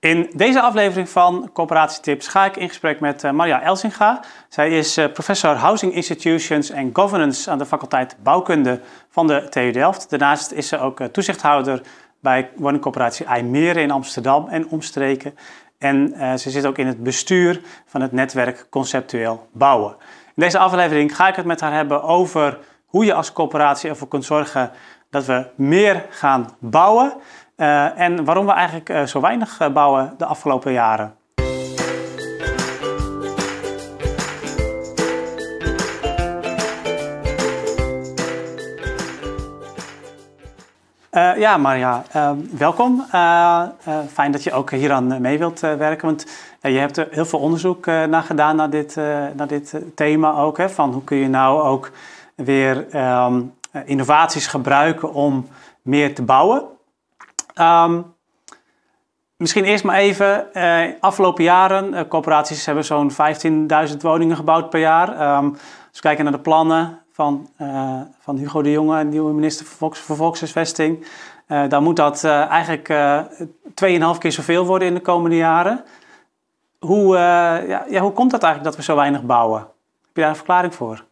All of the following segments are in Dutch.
In deze aflevering van Coöperatietips ga ik in gesprek met uh, Maria Elsinga. Zij is uh, professor Housing Institutions and Governance aan de faculteit Bouwkunde van de TU Delft. Daarnaast is ze ook uh, toezichthouder bij woningcoöperatie IJmeren in Amsterdam en omstreken. En ze zit ook in het bestuur van het netwerk Conceptueel Bouwen. In deze aflevering ga ik het met haar hebben over hoe je als coöperatie ervoor kunt zorgen dat we meer gaan bouwen. Uh, en waarom we eigenlijk uh, zo weinig uh, bouwen de afgelopen jaren. ja, Maria, welkom. fijn dat je ook hier aan mee wilt werken. Want je hebt er heel veel onderzoek naar gedaan naar dit, naar dit thema ook. Hè, van hoe kun je nou ook weer um, innovaties gebruiken om meer te bouwen. Um, misschien eerst maar even, uh, afgelopen jaren, uh, corporaties hebben zo'n 15.000 woningen gebouwd per jaar. Um, als we kijken naar de plannen van, uh, van Hugo de Jonge, nieuwe minister voor, Volks, Volkshuisvesting, dan moet dat eigenlijk 2,5 keer zoveel worden in de komende jaren. Hoe, ja, ja, hoe komt dat eigenlijk dat we zo weinig bouwen? Heb je daar een verklaring voor?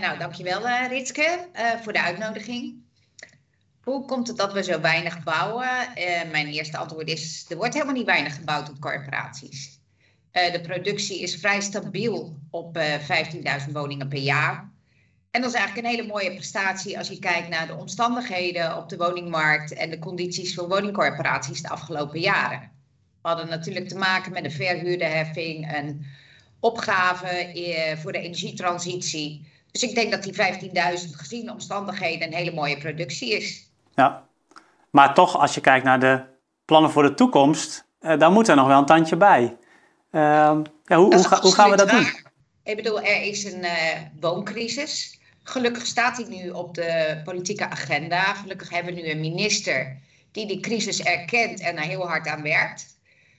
nou, dankjewel Ritske voor de uitnodiging. Hoe komt het dat we zo weinig bouwen? Uh, mijn eerste antwoord is: er wordt helemaal niet weinig gebouwd op corporaties. Uh, de productie is vrij stabiel op uh, eh, 15.000 woningen per jaar. En dat is eigenlijk een hele mooie prestatie als je kijkt naar de omstandigheden op de woningmarkt en de condities voor woningcorporaties de afgelopen jaren. We hadden natuurlijk te maken met een verhuurderheffing, een opgave voor de energietransitie. Dus ik denk dat die 15.000 gezien omstandigheden een hele mooie productie is. Ja, maar toch, als je kijkt naar de plannen voor de toekomst, uh, dan moet er nog wel een tandje bij. Uh, ja, hoe, hoe, hoe, gaan we dat doen? Ik bedoel, er is een uh, wooncrisis. Gelukkig staat die nu op de politieke agenda. Gelukkig hebben we nu een minister die die crisis erkent en er heel hard aan werkt.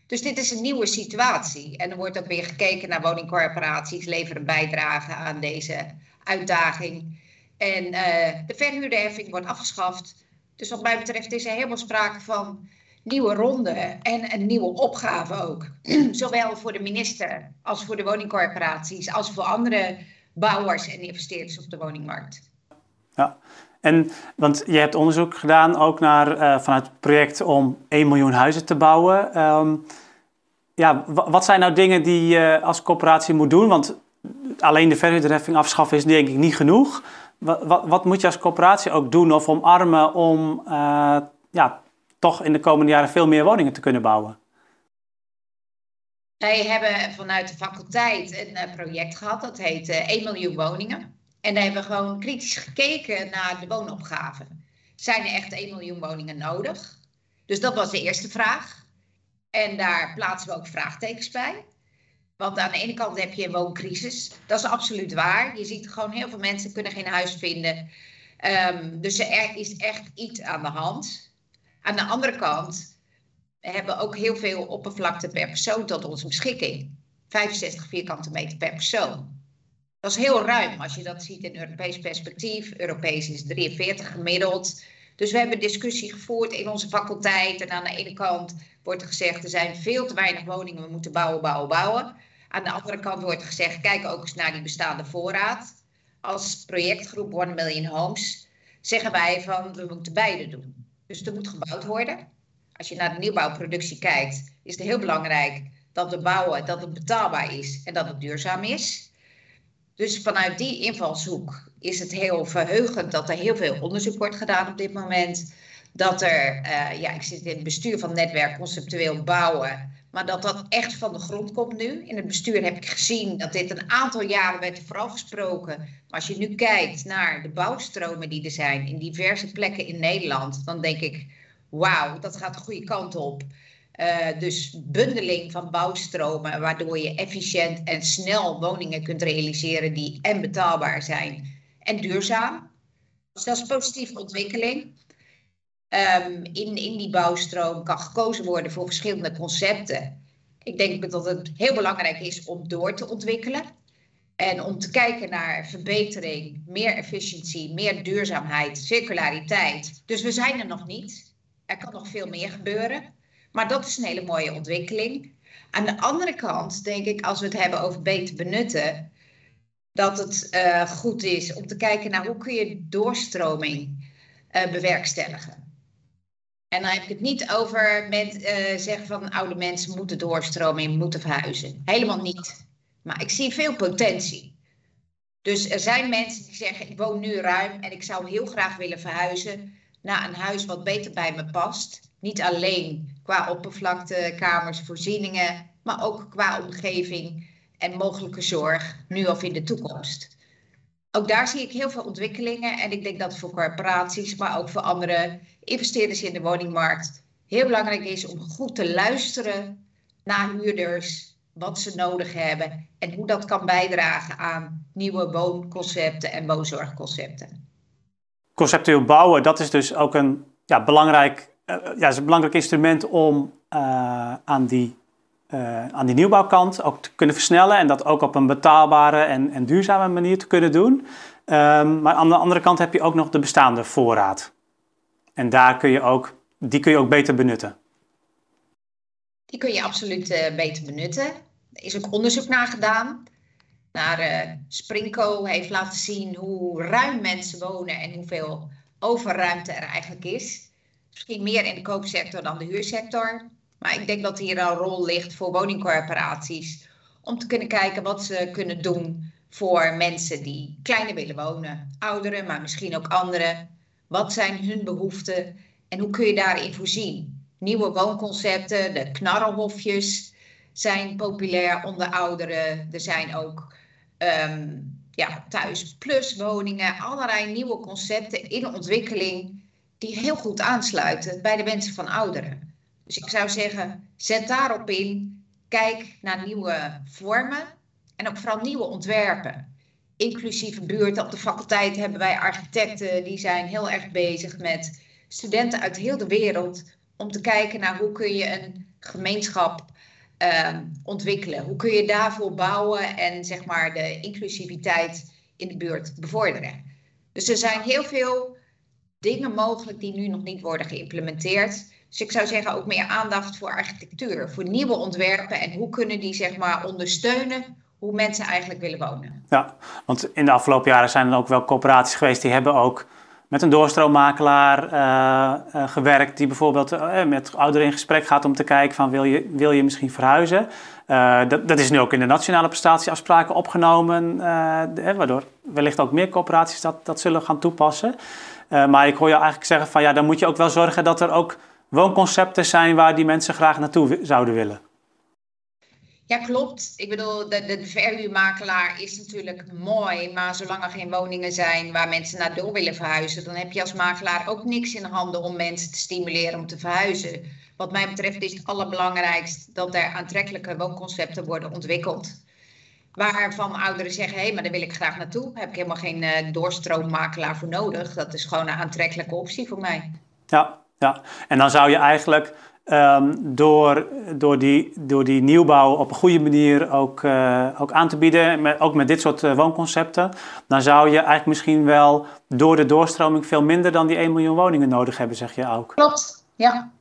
Dus dit is een nieuwe situatie. En er wordt ook weer gekeken naar woningcorporaties, leveren bijdrage aan deze uitdaging. En uh, de verhuurderheffing wordt afgeschaft. Dus wat mij betreft is er helemaal sprake van nieuwe ronde en een nieuwe opgave ook. Zowel voor de minister als voor de woningcorporaties, als voor andere bouwers en investeerders op de woningmarkt. Ja, en want je hebt onderzoek gedaan ook naar, uh, vanuit het project om 1 miljoen huizen te bouwen. Um, ja, wat zijn nou dingen die je als coöperatie moet doen? Want alleen de verhuurderheffing afschaffen is denk ik niet genoeg. Wat, wat, wat, moet je als coöperatie ook doen of omarmen om uh, ja, toch in de komende jaren veel meer woningen te kunnen bouwen? Wij hebben vanuit de faculteit een uh, project gehad, dat heet uh, 1 miljoen woningen. En daar hebben we gewoon kritisch gekeken naar de woonopgave. Zijn er echt 1 miljoen woningen nodig? Dus dat was de eerste vraag. En daar plaatsen we ook vraagtekens bij. Want aan de ene kant heb je een wooncrisis. Dat is absoluut waar. Je ziet gewoon heel veel mensen kunnen geen huis vinden. Um, dus er is echt iets aan de hand. Aan de andere kant hebben we ook heel veel oppervlakte per persoon tot onze beschikking. 65 vierkante meter per persoon. Dat is heel ruim als je dat ziet in Europees perspectief. Europees is 43 gemiddeld. Dus we hebben discussie gevoerd in onze faculteit. En aan de ene kant wordt er gezegd, er zijn veel te weinig woningen, we moeten bouwen, bouwen, bouwen. Aan de andere kant wordt gezegd, kijk ook eens naar die bestaande voorraad. Als projectgroep One Million Homes zeggen wij van, we moeten beide doen. Dus er moet gebouwd worden. Als je naar de nieuwbouwproductie kijkt, is het heel belangrijk dat we bouwen, dat het betaalbaar is en dat het duurzaam is. Dus vanuit die invalshoek is het heel verheugend dat er heel veel onderzoek wordt gedaan op dit moment. Dat er, uh, ja, ik zit in het bestuur van netwerk conceptueel bouwen. Maar dat dat echt van de grond komt nu. In het bestuur heb ik gezien dat dit een aantal jaren werd vooral gesproken. Maar als je nu kijkt naar de bouwstromen die er zijn in diverse plekken in Nederland, dan denk ik, wauw, dat gaat de goede kant op. Uh, dus bundeling van bouwstromen, waardoor je efficiënt en snel woningen kunt realiseren die en betaalbaar zijn en duurzaam. Dus dat is een positieve ontwikkeling. Um, in, in die bouwstroom kan gekozen worden voor verschillende concepten. Ik denk dat het heel belangrijk is om door te ontwikkelen. En om te kijken naar verbetering, meer efficiëntie, meer duurzaamheid, circulariteit. Dus we zijn er nog niet. Er kan nog veel meer gebeuren. Maar dat is een hele mooie ontwikkeling. Aan de andere kant denk ik, als we het hebben over beter benutten, dat het uh, goed is om te kijken naar hoe kun je doorstroming uh, bewerkstelligen. En dan heb ik het niet over met uh, zeggen van oude mensen moeten doorstromen, moeten verhuizen. Helemaal niet. Maar ik zie veel potentie. Dus er zijn mensen die zeggen, ik woon nu ruim en ik zou heel graag willen verhuizen naar een huis wat beter bij me past. Niet alleen qua oppervlakte, kamers, voorzieningen, maar ook qua omgeving en mogelijke zorg, nu of in de toekomst. Ook daar zie ik heel veel ontwikkelingen en ik denk dat voor corporaties, maar ook voor andere investeerders in de woningmarkt heel belangrijk is om goed te luisteren naar huurders, wat ze nodig hebben en hoe dat kan bijdragen aan nieuwe woonconcepten en woonzorgconcepten. Conceptueel bouwen, dat is dus ook een ja, belangrijk, uh, ja, is een belangrijk instrument om uh, aan die uh, aan die nieuwbouwkant ook te kunnen versnellen en dat ook op een betaalbare en, en duurzame manier te kunnen doen. Um, maar aan de andere kant heb je ook nog de bestaande voorraad. En daar kun je ook, die kun je ook beter benutten. Die kun je absoluut uh, beter benutten. Er is ook onderzoek naar gedaan. Naar uh, Springco heeft laten zien hoe ruim mensen wonen en hoeveel overruimte er eigenlijk is. Misschien meer in de koopsector dan de huursector. Maar ik denk dat hier een rol ligt voor woningcorporaties om te kunnen kijken wat ze kunnen doen voor mensen die kleiner willen wonen. Ouderen, maar misschien ook anderen. Wat zijn hun behoeften en hoe kun je daarin voorzien? Nieuwe woonconcepten, de knarrelhofjes zijn populair onder ouderen. Er zijn ook um, ja, thuis plus woningen, allerlei nieuwe concepten in ontwikkeling die heel goed aansluiten bij de wensen van ouderen. Dus ik zou zeggen, zet daarop in. Kijk naar nieuwe vormen en ook vooral nieuwe ontwerpen. Inclusieve buurten. Op de faculteit hebben wij architecten die zijn heel erg bezig met studenten uit heel de wereld. Om te kijken naar hoe kun je een gemeenschap uh, ontwikkelen. Hoe kun je daarvoor bouwen en zeg maar de inclusiviteit in de buurt bevorderen. Dus er zijn heel veel dingen mogelijk die nu nog niet worden geïmplementeerd. Dus ik zou zeggen ook meer aandacht voor architectuur, voor nieuwe ontwerpen en hoe kunnen die zeg maar ondersteunen hoe mensen eigenlijk willen wonen. Ja, want in de afgelopen jaren zijn er ook wel coöperaties geweest die hebben ook met een doorstroommakelaar uh, uh, gewerkt die bijvoorbeeld uh, met ouderen in gesprek gaat om te kijken van wil je, wil je misschien verhuizen. dat, dat is nu ook in de nationale prestatieafspraken opgenomen, waardoor wellicht ook meer coöperaties dat, dat zullen gaan toepassen. maar ik hoor je eigenlijk zeggen van ja, dan moet je ook wel zorgen dat er ook woonconcepten zijn waar die mensen graag naartoe zouden willen. Ja, klopt. Ik bedoel, de, de verhuurmakelaar is natuurlijk mooi, maar zolang er geen woningen zijn waar mensen naar door willen verhuizen, dan heb je als makelaar ook niks in handen om mensen te stimuleren om te verhuizen. Wat mij betreft is het allerbelangrijkst dat er aantrekkelijke woonconcepten worden ontwikkeld. Waarvan ouderen zeggen, hé, hey, maar daar wil ik graag naartoe. Daar heb ik helemaal geen uh, doorstroommakelaar voor nodig. Dat is gewoon een aantrekkelijke optie voor mij. Ja, ja, en dan zou je eigenlijk um, door, door, die, door die nieuwbouw op een goede manier ook, uh, ook aan te bieden, met, ook met dit soort uh, woonconcepten, dan zou je eigenlijk misschien wel door de doorstroming veel minder dan die 1 miljoen woningen nodig hebben, zeg je ook. Klopt, ja.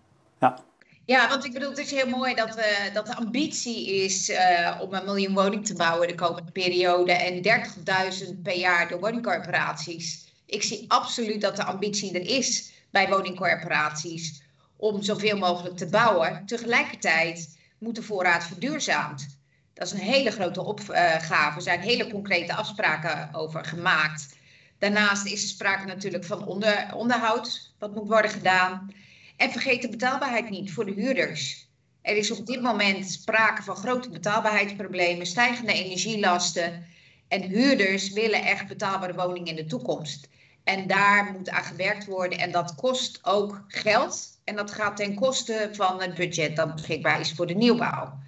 Ja. Ja, want ik bedoel, het is heel mooi dat, we, dat de ambitie is uh, om een miljoen woningen te bouwen de komende periode en 30.000 per jaar door woningcorporaties. Ik zie absoluut dat de ambitie er is bij woningcorporaties om zoveel mogelijk te bouwen. Tegelijkertijd moet de voorraad verduurzaamd. Dat is een hele grote opgave. Er zijn hele concrete afspraken over gemaakt. Daarnaast is er sprake natuurlijk van onder, onderhoud, wat moet worden gedaan. En vergeet de betaalbaarheid niet voor de huurders. Er is op dit moment sprake van grote betaalbaarheidsproblemen, stijgende energielasten. En huurders willen echt betaalbare woningen in de toekomst. En daar moet aan gewerkt worden. En dat kost ook geld. En dat gaat ten koste van het budget dat beschikbaar is voor de nieuwbouw.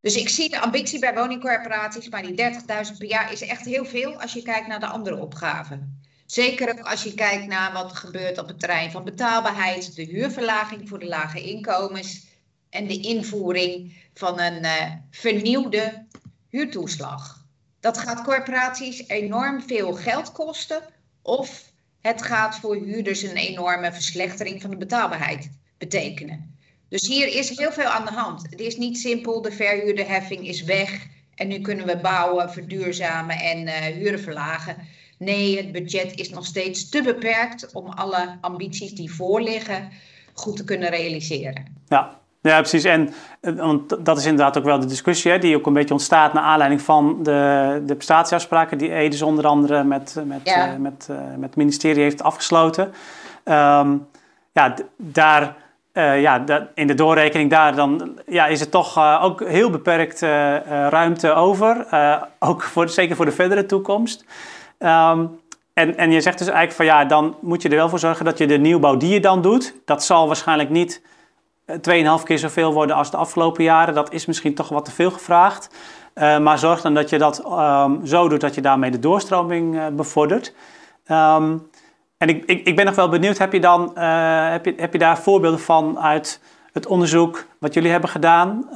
Dus ik zie de ambitie bij woningcorporaties, maar die 30.000 per jaar is echt heel veel als je kijkt naar de andere opgaven. Zeker als je kijkt naar wat er gebeurt op het terrein van betaalbaarheid, de huurverlaging voor de lage inkomens en de invoering van een uh, vernieuwde huurtoeslag. Dat gaat corporaties enorm veel geld kosten of het gaat voor huurders een enorme verslechtering van de betaalbaarheid betekenen. Dus hier is heel veel aan de hand. Het is niet simpel, de verhuurderheffing is weg en nu kunnen we bouwen, verduurzamen en uh, huren verlagen. Nee, het budget is nog steeds te beperkt om alle ambities die voorliggen goed te kunnen realiseren. Ja, ja, precies. En want dat is inderdaad ook wel de discussie hè, die ook een beetje ontstaat naar aanleiding van de, de prestatieafspraken die Edes onder andere met, met, ja. uh, met, uh, met het ministerie heeft afgesloten. Um, ja, daar, uh, ja, in de doorrekening daar dan, ja, is het toch ook heel beperkt ruimte over. ook voor, zeker voor de verdere toekomst. Um, en, en je zegt dus eigenlijk van ja, dan moet je er wel voor zorgen dat je de nieuwbouw die je dan doet, dat zal waarschijnlijk niet 2,5 keer zoveel worden als de afgelopen jaren. Dat is misschien toch wat te veel gevraagd. Uh, maar zorg dan dat je dat um, zo doet dat je daarmee de doorstroming uh, bevordert. Um, en ik, ik, ik, ben nog wel benieuwd, heb je, dan, heb, je, heb je daar voorbeelden van uit het onderzoek wat jullie hebben gedaan,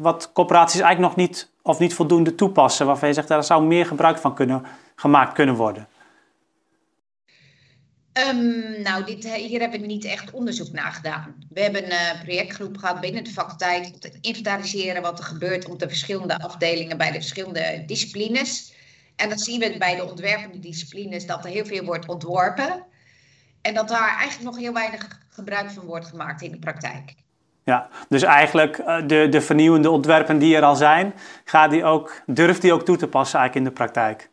wat corporaties eigenlijk nog niet of niet voldoende toepassen, waarvan je zegt daar zou meer gebruik van kunnen, gemaakt kunnen worden? Um, nou, dit, eh, hier hebben we niet echt onderzoek naar gedaan. We hebben een uh, projectgroep gehad binnen de faculteit om te inventariseren wat er gebeurt op de verschillende afdelingen bij de verschillende disciplines. En dan zien we bij de ontwerpende disciplines dat er heel veel wordt ontworpen. En dat daar eigenlijk nog heel weinig gebruik van wordt gemaakt in de praktijk. Ja, dus eigenlijk eh, de, de vernieuwende ontwerpen die er al zijn, gaat die ook, durft die ook toe te passen eigenlijk in de praktijk?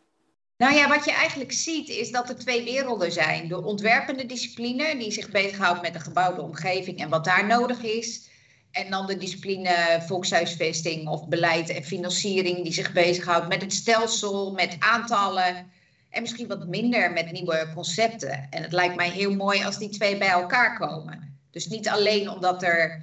Nou ja, wat je eigenlijk ziet is dat er twee werelden zijn. De ontwerpende discipline, die zich bezighoudt met de gebouwde omgeving en wat daar nodig is. En dan de discipline volkshuisvesting of beleid en financiering, die zich bezighoudt met het stelsel, met aantallen. En misschien wat minder met nieuwe concepten. En het lijkt mij heel mooi als die twee bij elkaar komen. Dus niet alleen omdat er,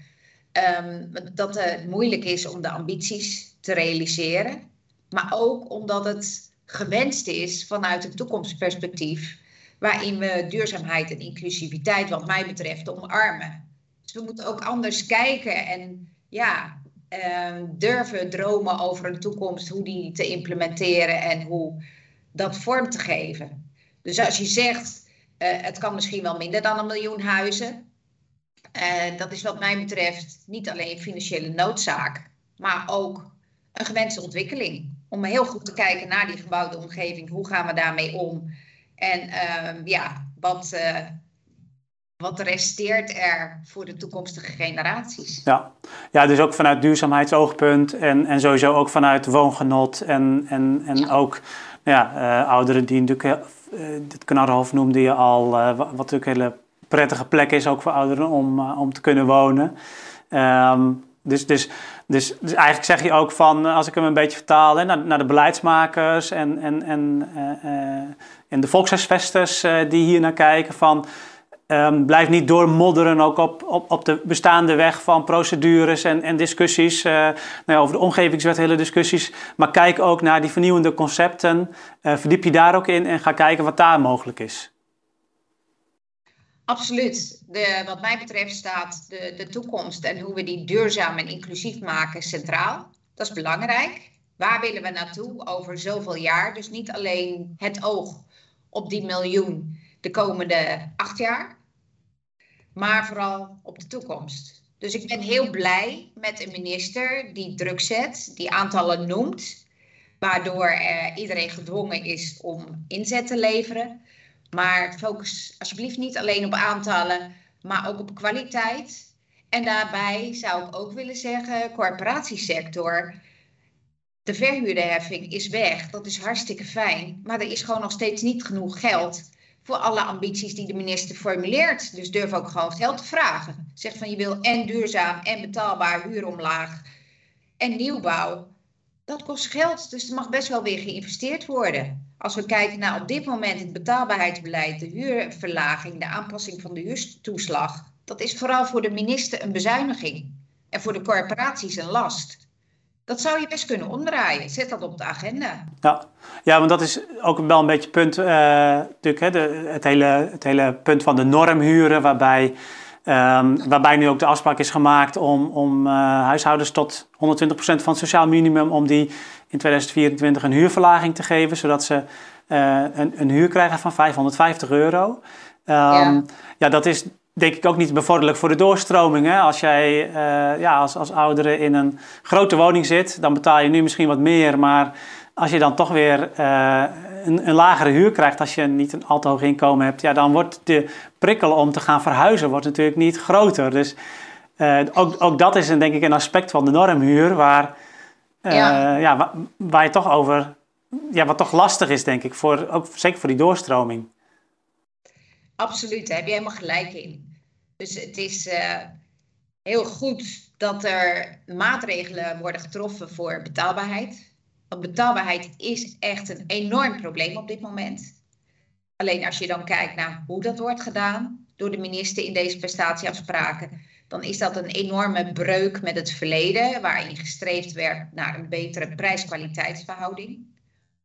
um, dat het moeilijk is om de ambities te realiseren, maar ook omdat het gewenst is vanuit een toekomstperspectief, waarin we duurzaamheid en inclusiviteit, wat mij betreft, omarmen. Dus we moeten ook anders kijken en ja, uh, durven dromen over een toekomst, hoe die te implementeren en hoe dat vorm te geven. Dus als je zegt, uh, het kan misschien wel minder dan een miljoen huizen, uh, dat is wat mij betreft niet alleen financiële noodzaak, maar ook een gewenste ontwikkeling om heel goed te kijken naar die gebouwde omgeving. Hoe gaan we daarmee om? En uh, ja, wat, uh, wat resteert er voor de toekomstige generaties? Ja, ja dus ook vanuit duurzaamheidsoogpunt en, en sowieso ook vanuit woongenot. En, en, en ja. ook ja, uh, ouderen die natuurlijk, dit Knarrenhof noemde je al, wat natuurlijk een hele prettige plek is ook voor ouderen om, om te kunnen wonen. Um, dus, dus, dus, dus eigenlijk zeg je ook van, als ik hem een beetje vertaal naar, naar de beleidsmakers en, en, en, uh, en de volkshuisvesters die hier naar kijken, van um, blijf niet doormodderen ook op, op, op de bestaande weg van procedures en, en discussies, nou ja, over de omgevingswet, hele discussies, maar kijk ook naar die vernieuwende concepten, verdiep je daar ook in en ga kijken wat daar mogelijk is. Absoluut. De, wat mij betreft staat de, de toekomst en hoe we die duurzaam en inclusief maken centraal. Dat is belangrijk. Waar willen we naartoe over zoveel jaar? Dus niet alleen het oog op die miljoen de komende acht jaar, maar vooral op de toekomst. Dus ik ben heel blij met een minister die druk zet, die aantallen noemt, waardoor uh, iedereen gedwongen is om inzet te leveren. Maar focus alsjeblieft niet alleen op aantallen, maar ook op kwaliteit. En daarbij zou ik ook willen zeggen, corporatiesector. De verhuurderheffing is weg. Dat is hartstikke fijn. Maar er is gewoon nog steeds niet genoeg geld voor alle ambities die de minister formuleert. Dus durf ook gewoon geld te vragen. Zeg van je wil en duurzaam en betaalbaar huuromlaag en nieuwbouw. Dat kost geld, dus er mag best wel weer geïnvesteerd worden. Als we kijken naar op dit moment het betaalbaarheidsbeleid, de huurverlaging, de aanpassing van de huurtoeslag, dat is vooral voor de minister een bezuiniging en voor de corporaties een last. Dat zou je best kunnen omdraaien. Zet dat op de agenda. Ja, ja want dat is ook wel een beetje punt, uh, natuurlijk, hè, de, het, hele, het hele punt van de normhuren, waarbij Um, waarbij nu ook de afspraak is gemaakt om, om uh, huishoudens tot 120% van het sociaal minimum, om die in 2024 een huurverlaging te geven, zodat ze uh, een, een, huur krijgen van 550 euro. Um, ja. ja, dat is denk ik ook niet bevorderlijk voor de doorstroming. Hè? Als jij ja, als, als oudere in een grote woning zit, dan betaal je nu misschien wat meer, maar als je dan toch weer een, een, lagere huur krijgt als je niet een al te hoog inkomen hebt, ja, dan wordt de prikkel om te gaan verhuizen wordt natuurlijk niet groter. Dus ook, ook dat is een, denk ik een aspect van de normhuur waar, ja. ja waar, waar je toch over ja, wat toch lastig is, denk ik, voor, ook zeker voor die doorstroming. Absoluut, daar heb je helemaal gelijk in. Dus het is heel goed dat er maatregelen worden getroffen voor betaalbaarheid. Want betaalbaarheid is echt een enorm probleem op dit moment. Alleen als je dan kijkt naar hoe dat wordt gedaan door de minister in deze prestatieafspraken, dan is dat een enorme breuk met het verleden, waarin gestreefd werd naar een betere prijs-kwaliteitsverhouding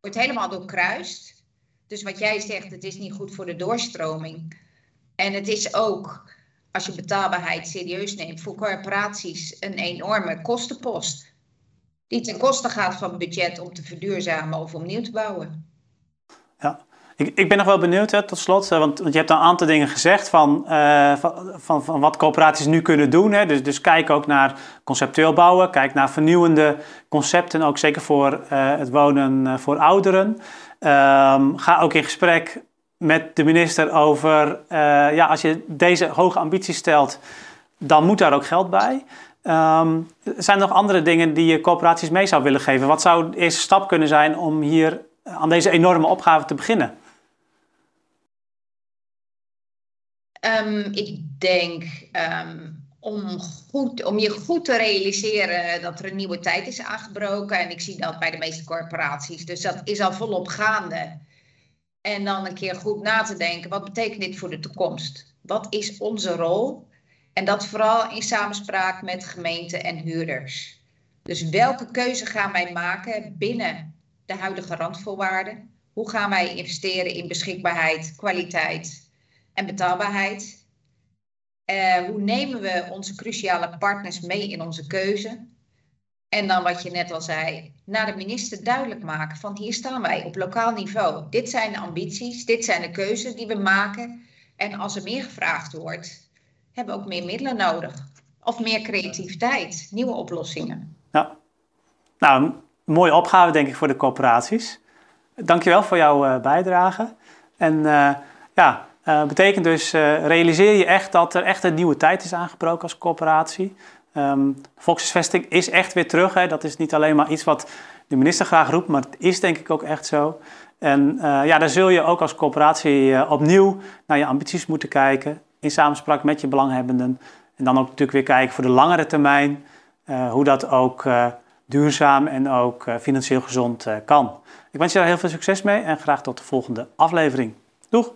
wordt helemaal doorkruist. Dus wat jij zegt, het is niet goed voor de doorstroming. En het is ook, als je betaalbaarheid serieus neemt, voor corporaties een enorme kostenpost. Die ten koste gaat van budget om te verduurzamen of opnieuw te bouwen. Ja, ik, ik ben nog wel benieuwd hè, tot slot, eh, want, want je hebt een aantal dingen gezegd van, uh, van, van, van, wat coöperaties nu kunnen doen. Hè. Dus, dus kijk ook naar conceptueel bouwen, kijk naar vernieuwende concepten, ook zeker voor uh, het wonen voor ouderen. Um, ga ook in gesprek met de minister over, ja, als je deze hoge ambities stelt, dan moet daar ook geld bij. Um, zijn er nog andere dingen die je coöperaties mee zou willen geven? Wat zou de eerste stap kunnen zijn om hier aan deze enorme opgave te beginnen? Um, ik denk um, om, goed, om je goed te realiseren dat er een nieuwe tijd is aangebroken. En ik zie dat bij de meeste corporaties. Dus dat is al volop gaande. En dan een keer goed na te denken, wat betekent dit voor de toekomst? Wat is onze rol? En dat vooral in samenspraak met gemeenten en huurders. Dus welke keuze gaan wij maken binnen de huidige randvoorwaarden? Hoe gaan wij investeren in beschikbaarheid, kwaliteit en betaalbaarheid. Uh, hoe nemen we onze cruciale partners mee in onze keuze? En dan wat je net al zei, naar de minister duidelijk maken van hier staan wij op lokaal niveau. Dit zijn de ambities, dit zijn de keuzes die we maken. En als er meer gevraagd wordt, hebben ook meer middelen nodig. Of meer creativiteit, nieuwe oplossingen. Ja, nou, mooie opgave denk ik voor de corporaties. Dankjewel voor jouw uh, bijdrage. En uh, ja, uh, betekent dus, realiseer je echt dat er echt een nieuwe tijd is aangebroken als corporatie. Um, volkshuisvesting is echt weer terug. Hè. Dat is niet alleen maar iets wat de minister graag roept, maar het is denk ik ook echt zo. En ja, daar zul je ook als corporatie opnieuw naar je ambities moeten kijken. In samenspraak met je belanghebbenden. En dan ook natuurlijk weer kijken voor de langere termijn. hoe dat ook duurzaam en ook financieel gezond kan. Ik wens je daar heel veel succes mee en graag tot de volgende aflevering. Doeg!